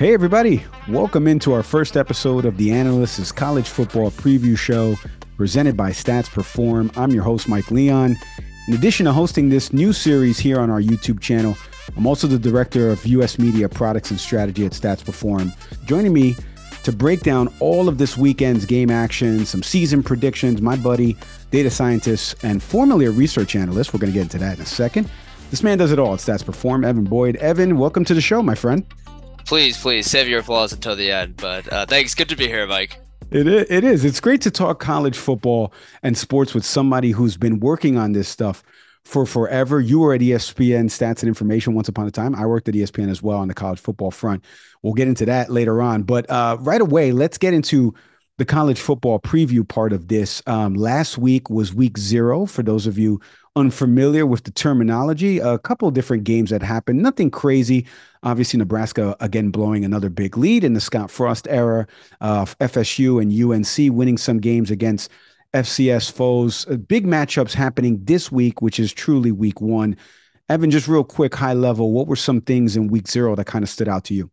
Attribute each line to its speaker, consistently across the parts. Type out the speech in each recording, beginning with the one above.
Speaker 1: Hey, everybody. Welcome into our first episode of the Analyst's College Football Preview Show presented by Stats Perform. I'm your host, Mike Leon. In addition to hosting this new series here on our YouTube channel, I'm also the director of U.S. Media Products and Strategy at Stats Perform. Joining me to break down all of this weekend's game action, some season predictions, my buddy, data scientist, and formerly a research analyst. We're going to get into that in a second. This man does it all at Stats Perform. Evan Boyd. Evan, welcome to the show, my friend.
Speaker 2: Please, please save your applause until the end. But uh, thanks. Good to be here, Mike.
Speaker 1: It is, it is. It's great to talk college football and sports with somebody who's been working on this stuff for forever. You were at ESPN Stats and Information once upon a time. I worked at ESPN as well on the college football front. We'll get into that later on. But uh, right away, let's get into the college football preview part of this. Um, last week was week zero. For those of you unfamiliar with the terminology, a couple different games that happened. Nothing crazy. Obviously, Nebraska again blowing another big lead in the Scott Frost era. Uh, FSU and UNC winning some games against FCS foes. Uh, big matchups happening this week, which is truly week one. Evan, just real quick, high level, what were some things in week zero that kind of stood out to you?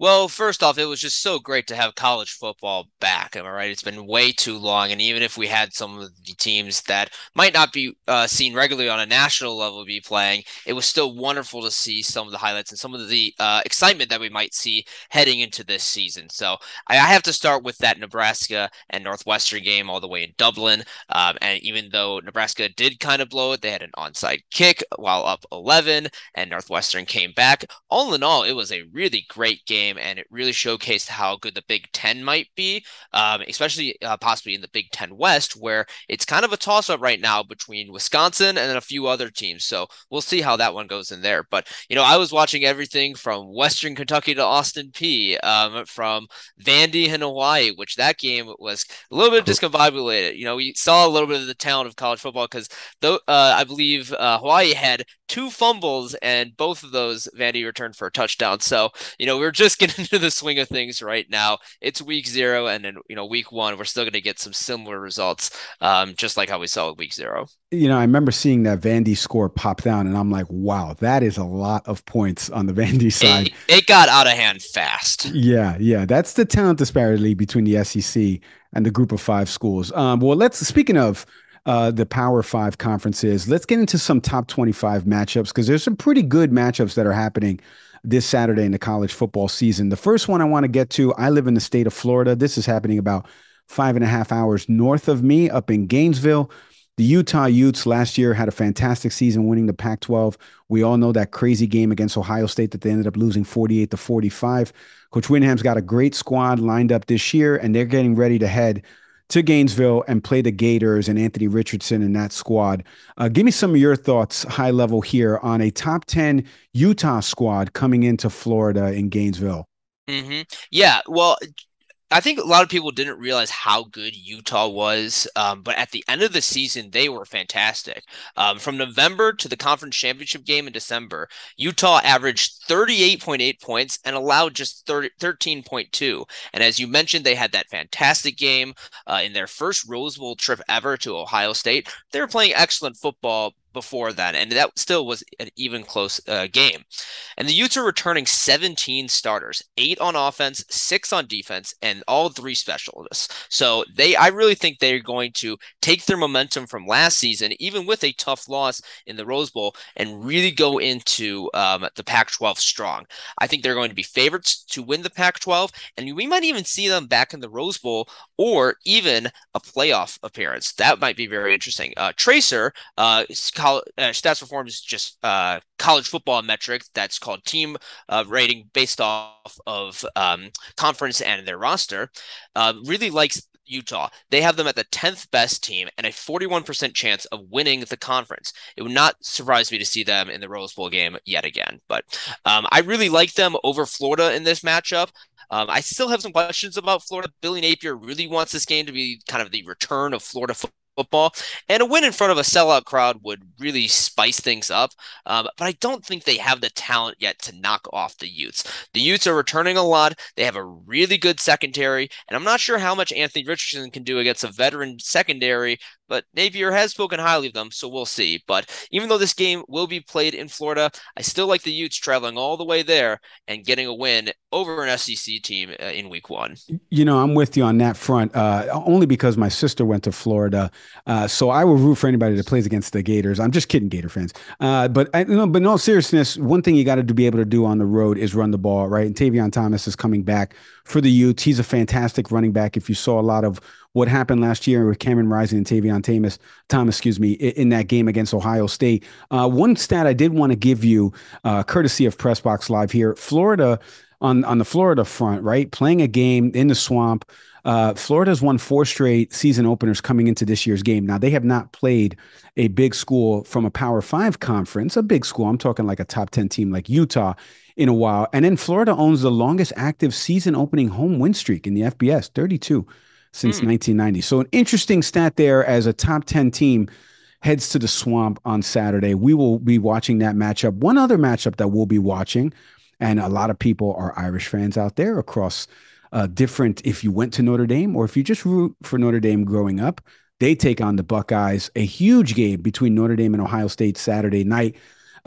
Speaker 2: Well, first off, it was just so great to have college football back. Am I right? It's been way too long, and even if we had some of the teams that might not be uh, seen regularly on a national level be playing, it was still wonderful to see some of the highlights and some of the uh, excitement that we might see heading into this season. So I, have to start with that Nebraska and Northwestern game all the way in Dublin. Um, and even though Nebraska did kind of blow it, they had an onside kick while up 11, and Northwestern came back. All in all, it was a really great game game, and it really showcased how good the Big Ten might be, um, especially uh, possibly in the Big Ten West, where it's kind of a toss up right now between Wisconsin and a few other teams. So we'll see how that one goes in there. But, you know, I was watching everything from Western Kentucky to Austin Peay, um, from Vandy and Hawaii, which that game was a little bit discombobulated. You know, we saw a little bit of the talent of college football because, uh, I believe uh, Hawaii had two fumbles and both of those Vandy returned for a touchdown. So, you know, we are just getting into the swing of things right now. It's week zero, and then you know week one, we're still going to get some similar results, um, just like how we saw with week zero.
Speaker 1: You know, I remember seeing that Vandy score pop down, and I'm like, wow, that is a lot of points on the Vandy side.
Speaker 2: It, it got out of hand fast.
Speaker 1: Yeah, yeah, that's the talent disparity between the SEC and the Group of Five schools. Um, well, let's speaking of. Uh, the Power Five conferences. Let's get into some top 25 matchups because there's some pretty good matchups that are happening this Saturday in the college football season. The first one I want to get to, I live in the state of Florida. This is happening about five and a half hours north of me up in Gainesville. The Utah Utes last year had a fantastic season winning the Pac 12. We all know that crazy game against Ohio State that they ended up losing 48 to 45. Coach Whittingham's got a great squad lined up this year, and they're getting ready to head to Gainesville and play the Gators and Anthony Richardson and that squad. Uh, give me some of your thoughts, high level here, on a top 10 Utah squad coming into Florida in Gainesville.
Speaker 2: Mm-hmm. Yeah, well, I think a lot of people didn't realize how good Utah was, um, but at the end of the season, they were fantastic. Um, from November to the conference championship game in December, Utah averaged 38.8 points and allowed just 30, 13.2. And as you mentioned, they had that fantastic game uh, in their first Rose Bowl trip ever to Ohio State. They were playing excellent football, before that, and that still was an even close uh, game. And the Utes are returning 17 starters, eight on offense, six on defense, and all three specialists. So they, I really think they're going to take their momentum from last season, even with a tough loss in the Rose Bowl, and really go into um, the Pac-12 strong. I think they're going to be favorites to win the Pac-12, and we might even see them back in the Rose Bowl or even a playoff appearance. That might be very interesting. Uh, Tracer, uh, college, uh, stats perform is just uh, college football metric that's called team uh, rating based off of um, conference and their roster. Uh, really likes Utah. They have them at the 10th best team and a 41% chance of winning the conference. It would not surprise me to see them in the Rose Bowl game yet again. But um, I really like them over Florida in this matchup. Um, I still have some questions about Florida. Billy Napier really wants this game to be kind of the return of Florida football football. And a win in front of a sellout crowd would really spice things up. Um, but I don't think they have the talent yet to knock off the Utes. The Utes are returning a lot. They have a really good secondary. And I'm not sure how much Anthony Richardson can do against a veteran secondary but Napier has spoken highly of them, so we'll see. But even though this game will be played in Florida, I still like the Utes traveling all the way there and getting a win over an SEC team uh, in week one.
Speaker 1: You know, I'm with you on that front, uh, only because my sister went to Florida. Uh, so I will root for anybody that plays against the Gators. I'm just kidding, Gator fans. Uh, but I, you know, but in all seriousness, one thing you got to be able to do on the road is run the ball, right? And Tavion Thomas is coming back for the Utes. He's a fantastic running back. If you saw a lot of what happened last year with Cameron Rising and Tavion Thomas, Thomas, excuse me, in, that game against Ohio State. Uh, one stat I did want to give you, uh, courtesy of Pressbox Live here, Florida on on the Florida front, right? Playing a game in the swamp. Uh, Florida's won four straight season openers coming into this year's game. Now they have not played a big school from a Power Five conference, a big school. I'm talking like a top ten team like Utah in a while. And then Florida owns the longest active season opening home win streak in the FBS, 32 since mm. 1990. So an interesting stat there as a top 10 team heads to the swamp on Saturday. We will be watching that matchup. One other matchup that we'll be watching, and a lot of people are Irish fans out there across uh, different, if you went to Notre Dame or if you just root for Notre Dame growing up, they take on the Buckeyes. A huge game between Notre Dame and Ohio State Saturday night.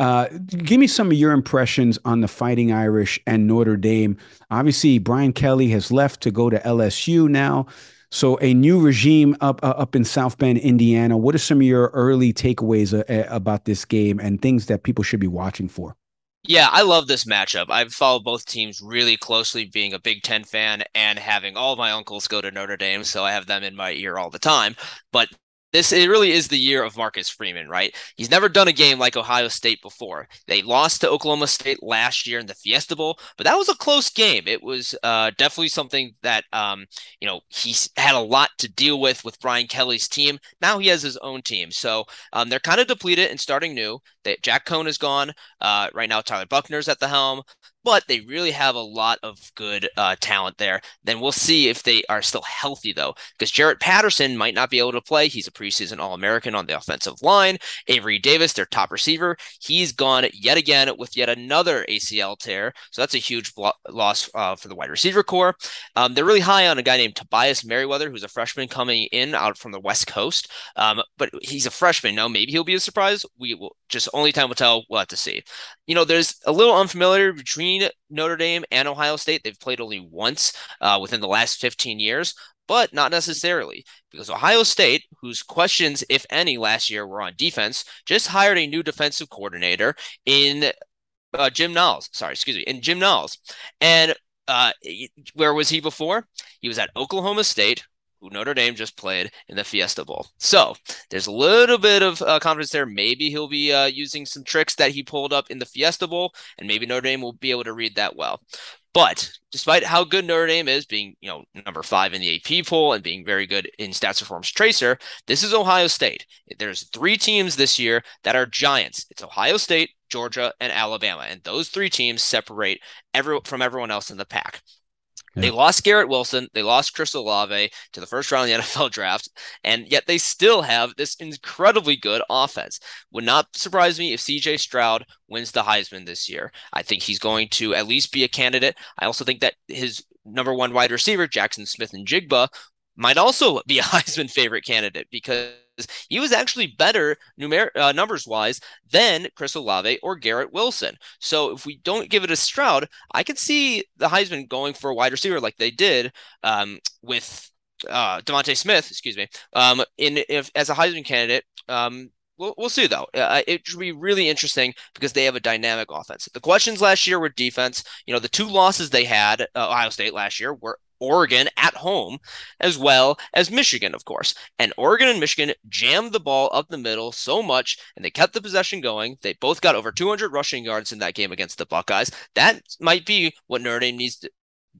Speaker 1: Uh, give me some of your impressions on the Fighting Irish and Notre Dame. Obviously, Brian Kelly has left to go to LSU now. So a new regime up uh, up in South Bend, Indiana. What are some of your early takeaways uh, about this game and things that people should be watching for?
Speaker 2: Yeah, I love this matchup. I've followed both teams really closely, being a Big Ten fan and having all my uncles go to Notre Dame, so I have them in my ear all the time. But this it really is the year of Marcus Freeman, right? He's never done a game like Ohio State before. They lost to Oklahoma State last year in the Fiesta Bowl, but that was a close game. It was uh, definitely something that um, you know he had a lot to deal with with Brian Kelly's team. Now he has his own team, so um, they're kind of depleted and starting new. They, Jack Coan is gone. Uh, right now, Tyler Buchner's at the helm but they really have a lot of good uh, talent there. Then we'll see if they are still healthy, though, because Jarrett Patterson might not be able to play. He's a preseason All American on the offensive line. Avery Davis, their top receiver, he's gone yet again with yet another ACL tear. So that's a huge blo- loss uh, for the wide receiver corps. Um, they're really high on a guy named Tobias Merriweather, who's a freshman coming in out from the West Coast. Um, but he's a freshman. No, maybe he'll be a surprise. We will just only time will tell. We'll have to see. You know, there's a little unfamiliar between between Notre Dame and Ohio State. They've played only once uh, within the last 15 years, but not necessarily because Ohio State, whose questions, if any, last year were on defense, just hired a new defensive coordinator in uh, Jim Knowles. Sorry, excuse me, in Jim Knowles. And uh, where was he before? He was at Oklahoma State, who Notre Dame just played in the Fiesta Bowl. So there's a little bit of uh, confidence there. Maybe he'll be uh, using some tricks that he pulled up in the Fiesta Bowl, and maybe Notre Dame will be able to read that well. But despite how good Notre Dame is, being you know number five in the AP poll and being very good in Stats Perform's Tracer, this is Ohio State. There's three teams this year that are giants. It's Ohio State, Georgia, and Alabama, and those three teams separate every from everyone else in the pack. Yeah. They lost Garrett Wilson. They lost Chris Olave to the first round of the NFL draft, and yet they still have this incredibly good offense. Would not surprise me if CJ Stroud wins the Heisman this year. I think he's going to at least be a candidate. I also think that his number one wide receiver, Jackson Smith-Njigba, might also be a Heisman favorite candidate because he was actually better numer- uh, numbers wise than Chris Olave or Garrett Wilson. So if we don't give it a Stroud, I could see the Heisman going for a wide receiver like they did um, with uh, DeVonta Smith, excuse me, um, in if as a Heisman candidate. Um, We'll, we'll see though. Uh, it should be really interesting because they have a dynamic offense. The questions last year were defense. You know, the two losses they had, uh, Ohio State last year, were Oregon at home, as well as Michigan, of course. And Oregon and Michigan jammed the ball up the middle so much, and they kept the possession going. They both got over 200 rushing yards in that game against the Buckeyes. That might be what Notre Dame needs to,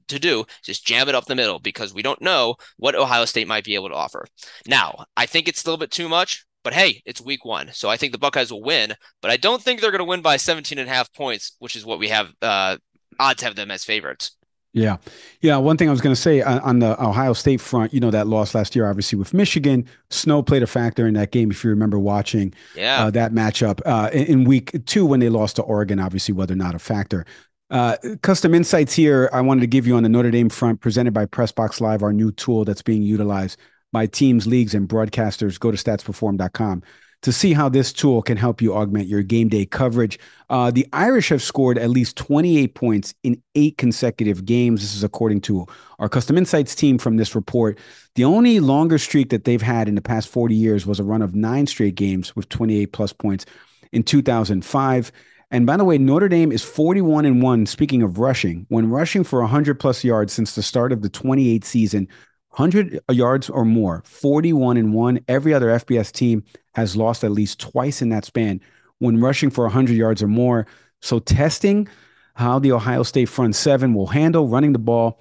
Speaker 2: to do just jam it up the middle because we don't know what Ohio State might be able to offer. Now, I think it's a little bit too much, but hey, it's week one. So I think the Buckeyes will win, but I don't think they're going to win by 17 and a half points, which is what we have uh, odds have them as favorites.
Speaker 1: Yeah. Yeah. One thing I was going to say on, on, the Ohio State front, you know, that loss last year, obviously with Michigan, snow played a factor in that game. If you remember watching
Speaker 2: yeah.
Speaker 1: uh, that matchup uh, in, in, week two when they lost to Oregon, obviously, whether or not a factor. Uh, custom insights here I wanted to give you on the Notre Dame front presented by Pressbox Live, our new tool that's being utilized by teams, leagues, and broadcasters. Go to statsperform.com to see how this tool can help you augment your game day coverage. Uh, the Irish have scored at least 28 points in eight consecutive games. This is according to our Custom Insights team from this report. The only longer streak that they've had in the past 40 years was a run of nine straight games with 28 plus points in 2005. And by the way, Notre Dame is 41 and 1. Speaking of rushing, when rushing for 100 plus yards since the start of the 28 season, 100 yards or more, 41 and 1. Every other FBS team has lost at least twice in that span when rushing for 100 yards or more. So, testing how the Ohio State front seven will handle running the ball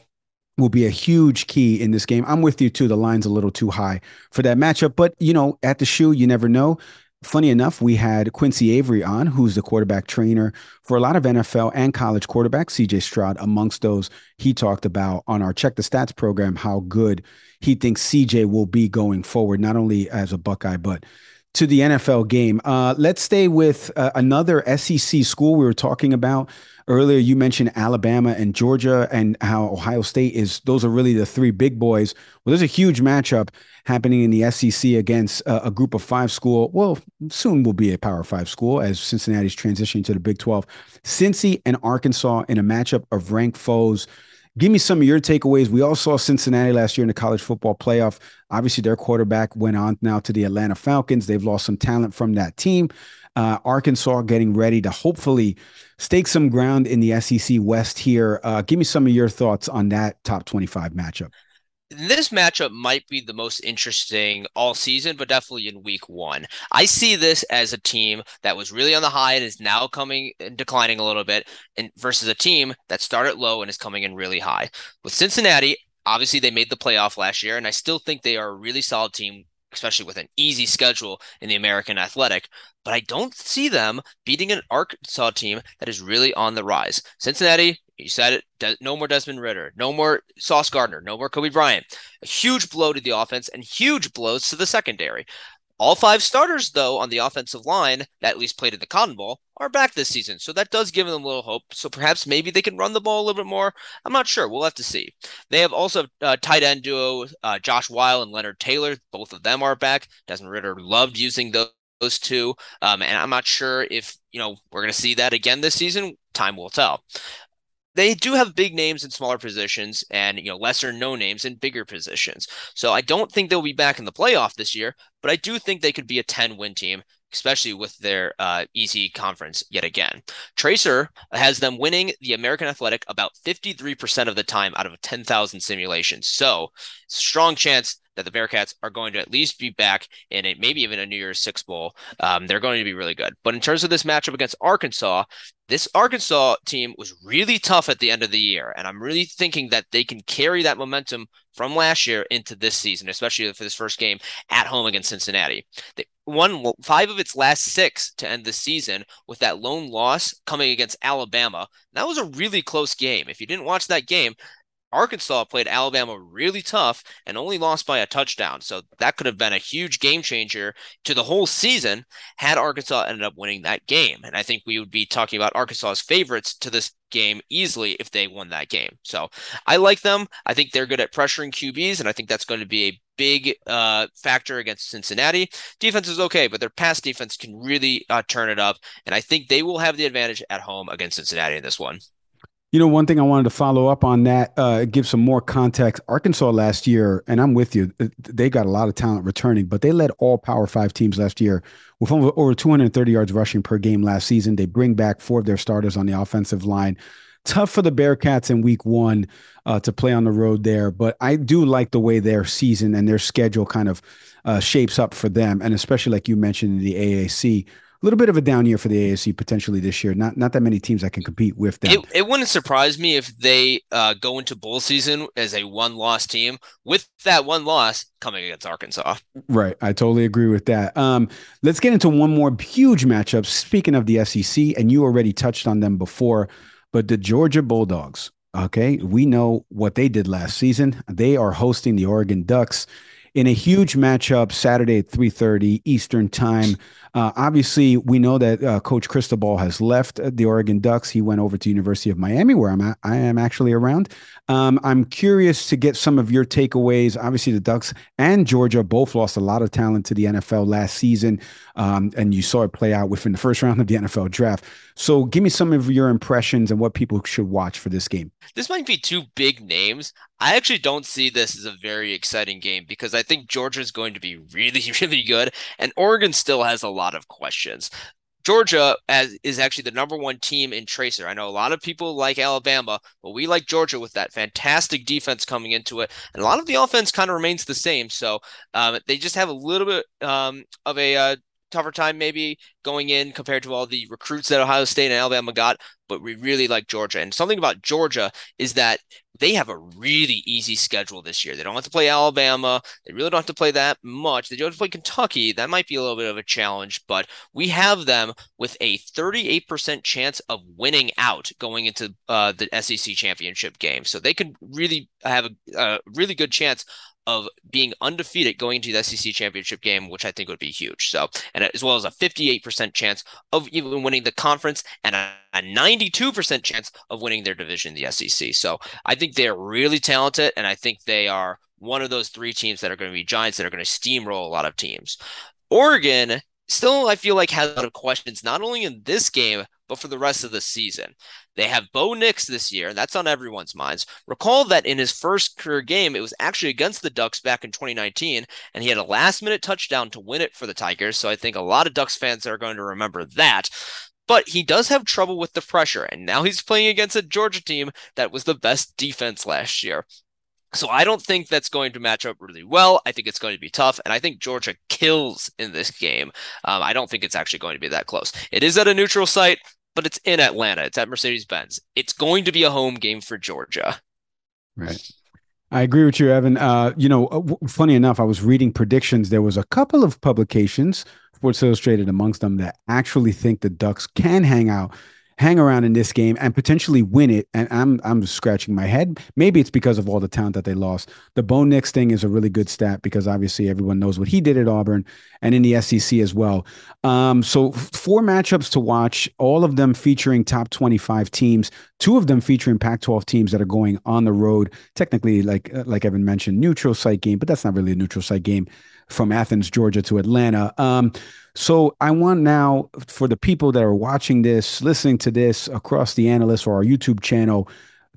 Speaker 1: will be a huge key in this game. I'm with you too. The line's a little too high for that matchup, but you know, at the shoe, you never know funny enough, we had Quincy Avery on, who's the quarterback trainer for a lot of NFL and college quarterbacks, CJ Stroud, amongst those. He talked about on our Check the Stats program how good he thinks CJ will be going forward, not only as a Buckeye, but to the NFL game. Uh, let's stay with uh, another SEC school we were talking about earlier. You mentioned Alabama and Georgia and how Ohio State is, those are really the three big boys. Well, there's a huge matchup happening in the SEC against uh, a group of five school. Well, soon will be a Power Five school as Cincinnati's transitioning to the Big 12. Cincy and Arkansas in a matchup of ranked foes. Give me some of your takeaways. We all saw Cincinnati last year in the college football playoff. Obviously, their quarterback went on now to the Atlanta Falcons. They've lost some talent from that team. Uh, Arkansas getting ready to hopefully stake some ground in the SEC West here. Uh, give me some of your thoughts on that top 25 matchup
Speaker 2: this matchup might be the most interesting all season, but definitely in week one. I see this as a team that was really on the high and is now coming and declining a little bit, and versus a team that started low and is coming in really high. With Cincinnati, obviously they made the playoff last year, and I still think they are a really solid team, especially with an easy schedule in the American Athletic. But I don't see them beating an Arkansas team that is really on the rise. Cincinnati, you said it. no more Desmond Ridder. No more Sauce Gardner. No more Coby Bryant. A huge blow to the offense and huge blows to the secondary. All five starters, though, on the offensive line that at least played in the Cotton Bowl are back this season. So that does give them a little hope. So perhaps maybe they can run the ball a little bit more. I'm not sure. We'll have to see. They have also uh, tight end duo uh, Josh Whyle and Leonard Taylor. Both of them are back. Desmond Ridder loved using those those two. Um, and I'm not sure if, you know, we're going to see that again this season. Time will tell they do have big names in smaller positions and you know lesser no names in bigger positions. So I don't think they'll be back in the playoff this year, but I do think they could be a 10 win team especially with their uh, easy conference yet again. Tracer has them winning the American Athletic about 53% of the time out of 10,000 simulations. So, strong chance that the Bearcats are going to at least be back in a maybe even a New Year's Six Bowl. Um, they're going to be really good. But in terms of this matchup against Arkansas, this Arkansas team was really tough at the end of the year, and I'm really thinking that they can carry that momentum from last year into this season, especially for this first game at home against Cincinnati. They won five of its last six to end the season with that lone loss coming against Alabama. That was a really close game. If you didn't watch that game, Arkansas played Alabama really tough and only lost by a touchdown. So that could have been a huge game changer to the whole season had Arkansas ended up winning that game. And I think we would be talking about Arkansas's favorites to this game easily if they won that game. So I like them. I think they're good at pressuring QBs, and I think that's going to be a big uh, factor against Cincinnati. Defense is okay, but their pass defense can really uh, turn it up. And I think they will have the advantage at home against Cincinnati in this one.
Speaker 1: You know, one thing I wanted to follow up on that, uh, give some more context. Arkansas last year, and I'm with you, they got a lot of talent returning, but they led all Power Five teams last year with over 230 yards rushing per game last season. They bring back four of their starters on the offensive line. Tough for the Bearcats in week one uh, to play on the road there, but I do like the way their season and their schedule kind of uh, shapes up for them, and especially like you mentioned in the AAC a little bit of a down year for the AAC potentially this year. Not not that many teams that can compete with them.
Speaker 2: It, it wouldn't surprise me if they uh, go into bowl season as a one loss team with that one loss coming against Arkansas.
Speaker 1: Right, I totally agree with that. Um, let's get into one more huge matchup. Speaking of the SEC, and you already touched on them before, but the Georgia Bulldogs. Okay, we know what they did last season. They are hosting the Oregon Ducks in a huge matchup Saturday at 3:30 Eastern Time. Uh, obviously, we know that uh, Coach Cristobal has left the Oregon Ducks. He went over to University of Miami, where I'm at, I am actually around. Um, I'm curious to get some of your takeaways. Obviously, the Ducks and Georgia both lost a lot of talent to the NFL last season, um, and you saw it play out within the first round of the NFL draft. So, give me some of your impressions and what people should watch for this game.
Speaker 2: This might be two big names. I actually don't see this as a very exciting game because I think Georgia is going to be really, really good, and Oregon still has a lot of questions. Georgia as, is actually the number one team in Tracer. I know a lot of people like Alabama, but we like Georgia with that fantastic defense coming into it, and a lot of the offense kind of remains the same. So um, they just have a little bit um, of a uh, tougher time maybe going in compared to all the recruits that Ohio State and Alabama got, but we really like Georgia. And something about Georgia is that they have a really easy schedule this year. They don't have to play Alabama. They really don't have to play that much. They don't have to play Kentucky. That might be a little bit of a challenge, but we have them with a 38% chance of winning out going into uh, the SEC championship game. So they could really have a, a really good chance of being undefeated going into the SEC championship game, which I think would be huge. So, and as well as a 58% chance of even winning the conference and a, a 92% chance of winning their division, in the SEC. So, I think they're really talented, and I think they are one of those three teams that are going to be giants that are going to steamroll a lot of teams. Oregon still, I feel like, has a lot of questions, not only in this game, but for the rest of the season. They have Bo Nix this year, and that's on everyone's minds. Recall that in his first career game, it was actually against the Ducks back in 2019, and he had a last minute touchdown to win it for the Tigers. So I think a lot of Ducks fans are going to remember that. But he does have trouble with the pressure, and now he's playing against a Georgia team that was the best defense last year. So I don't think that's going to match up really well. I think it's going to be tough, and I think Georgia kills in this game. Um, I don't think it's actually going to be that close. It is at a neutral site but it's in Atlanta. It's at Mercedes Benz. It's going to be a home game for Georgia.
Speaker 1: Right. I agree with you, Evan. Uh, you know, uh, funny enough, I was reading predictions. There was a couple of publications, Sports Illustrated amongst them, that actually think the Ducks can hang out hang around in this game and potentially win it. And I'm I'm scratching my head. Maybe it's because of all the talent that they lost. The Bo Nix thing is a really good stat because obviously everyone knows what he did at Auburn and in the SEC as well. Um, so four matchups to watch, all of them featuring top 25 teams, two of them featuring Pac-12 teams that are going on the road. Technically, like uh, like Evan mentioned, neutral site game, but that's not really a neutral site game from Athens, Georgia to Atlanta. Um, so I want now for the people that are watching this, listening to this across the analysts or our YouTube channel,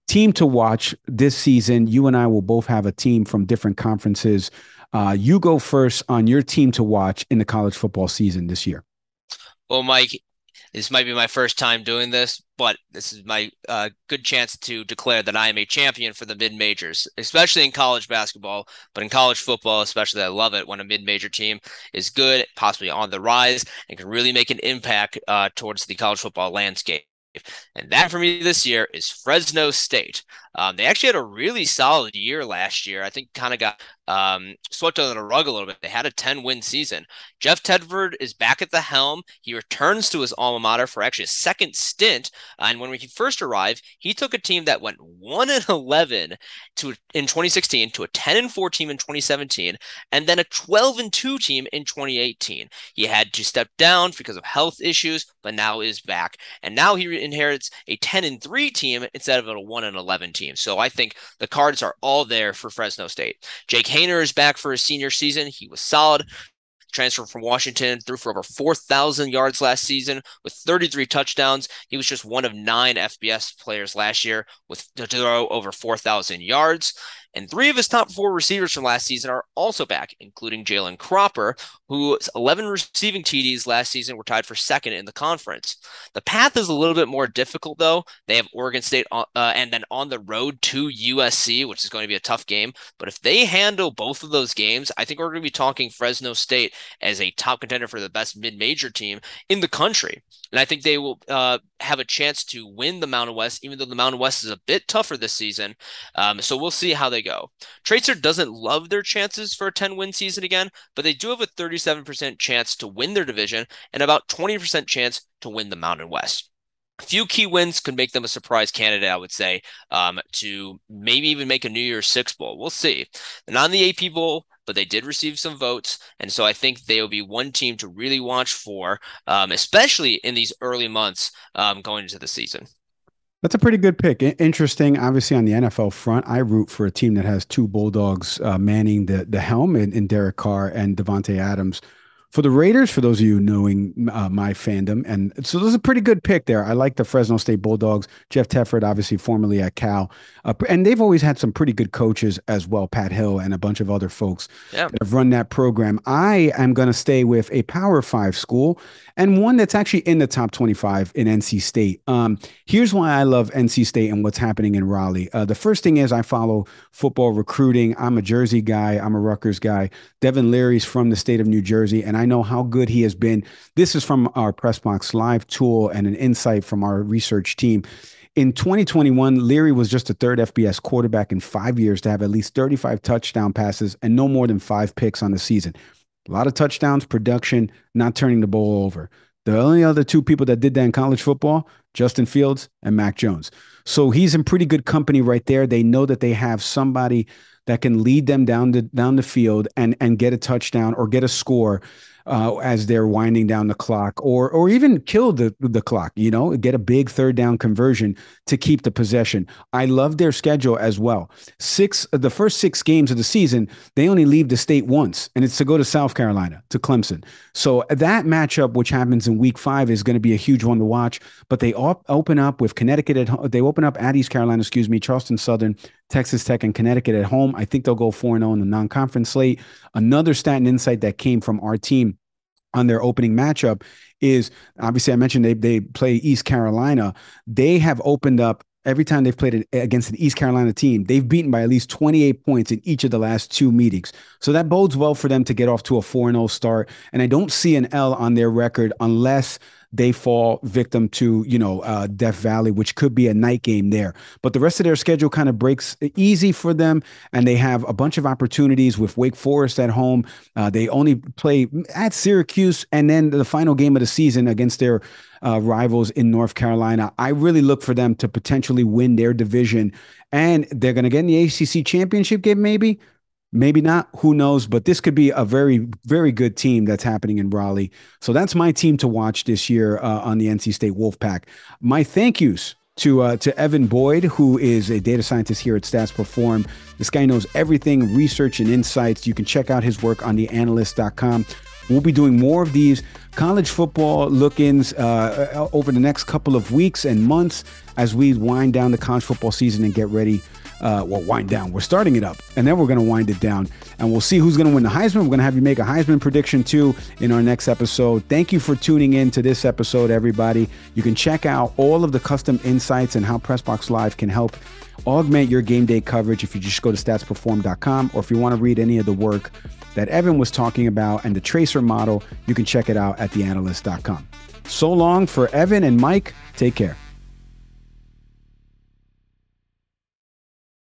Speaker 1: team to watch this season. You and I will both have a team from different conferences. Uh, you go first on your team to watch in the college football season this year.
Speaker 2: Well, Mike, this might be my first time doing this, but this is my uh, good chance to declare that I am a champion for the mid majors, especially in college basketball, but in college football, especially. I love it when a mid major team is good, possibly on the rise, and can really make an impact uh, towards the college football landscape. And that for me this year is Fresno State. Um, they actually had a really solid year last year. I think kind of got um, swept under the rug a little bit. They had a 10 win season. Jeff Tedford is back at the helm. He returns to his alma mater for actually a second stint. And when he first arrived, he took a team that went 1 and 11 to in 2016 to a 10 and 4 team in 2017 and then a 12 and 2 team in 2018. He had to step down because of health issues, but now is back. And now he inherits a 10 and 3 team instead of a 1 and 11 team. So I think the cards are all there for Fresno State. Jake Haener is back for his senior season. He was solid. Transfer from Washington, threw for over 4,000 yards last season with 33 touchdowns. He was just one of nine FBS players last year with to throw over 4,000 yards. And three of his top four receivers from last season are also back, including Jalen Cropper, whose 11 receiving TDs last season were tied for second in the conference. The path is a little bit more difficult, though. They have Oregon State uh, and then on the road to USC, which is going to be a tough game. But if they handle both of those games, I think we're going to be talking Fresno State as a top contender for the best mid major team in the country. And I think they will uh, have a chance to win the Mountain West, even though the Mountain West is a bit tougher this season. Um, so we'll see how they go. Tracer doesn't love their chances for a 10 win season again, but they do have a 37% chance to win their division and about 20% chance to win the Mountain West. A few key wins could make them a surprise candidate, I would say, um, to maybe even make a New Year's Six Bowl. We'll see. And on the AP Bowl, but they did receive some votes. And so I think they will be one team to really watch for, um, especially in these early months um, going into the season.
Speaker 1: That's a pretty good pick. Interesting. Obviously, on the NFL front, I root for a team that has two Bulldogs uh, manning the the helm in, in Derek Carr and Davante Adams for the Raiders, for those of you knowing uh, my fandom, and so this is a pretty good pick there. I like the Fresno State Bulldogs. Jeff Tedford, obviously formerly at Cal, uh, and they've always had some pretty good coaches as well. Pat Hill and a bunch of other folks yeah. that have run that program. I am going to stay with a Power Five school and one that's actually in the top twenty-five in NC State. Um, here's why I love NC State and what's happening in Raleigh. Uh, the first thing is I follow football recruiting. I'm a Jersey guy. I'm a Rutgers guy. Devin Leary's from the state of New Jersey, and I I know how good he has been. This is from our Pressbox Live tool and an insight from our research team. In 2021, Leary was just the third FBS quarterback in five years to have at least 35 touchdown passes and no more than five picks on the season. A lot of touchdowns, production, not turning the ball over. The only other two people that did that in college football, Justin Fields and Mac Jones. So he's in pretty good company right there. They know that they have somebody that can lead them down the down the field and and get a touchdown or get a score uh, as they're winding down the clock, or or even kill the the clock. You know, get a big third down conversion to keep the possession. I love their schedule as well. Six the first six games of the season, they only leave the state once, and it's to go to South Carolina to Clemson. So that matchup, which happens in Week Five, is going to be a huge one to watch. But they op- open up with Connecticut at they open up at East Carolina, excuse me, Charleston Southern, Texas Tech, and Connecticut at home. I think they'll go 4 0 in the non conference slate. Another stat and insight that came from our team on their opening matchup is obviously I mentioned they they play East Carolina. They have opened up every time they've played against an East Carolina team, they've beaten by at least 28 points in each of the last two meetings. So that bodes well for them to get off to a 4 0 start. And I don't see an L on their record unless they fall victim to you know uh, Death Valley, which could be a night game there. But the rest of their schedule kind of breaks easy for them, and they have a bunch of opportunities with Wake Forest at home. Uh, they only play at Syracuse, and then the final game of the season against their uh, rivals in North Carolina. I really look for them to potentially win their division, and they're going to get in the ACC championship game, maybe. Maybe not. Who knows? But this could be a very, very good team that's happening in Raleigh. So that's my team to watch this year uh, on the NC State Wolfpack. My thank yous to uh, to Evan Boyd, who is a data scientist here at Stats Perform. This guy knows everything, research and insights. You can check out his work on theanalyst.com. We'll be doing more of these college football look-ins uh, uh, over the next couple of weeks and months as we wind down the college football season and get ready uh, well, wind down. We're starting it up, and then we're going to wind it down, and we'll see who's going to win the Heisman. We're going to have you make a Heisman prediction too in our next episode. Thank you for tuning in to this episode, everybody. You can check out all of the custom insights and how Pressbox Live can help augment your game day coverage if you just go to statsperform.com, or if you want to read any of the work that Evan was talking about and the tracer model, you can check it out at theanalyst.com. So long for Evan and Mike. Take care.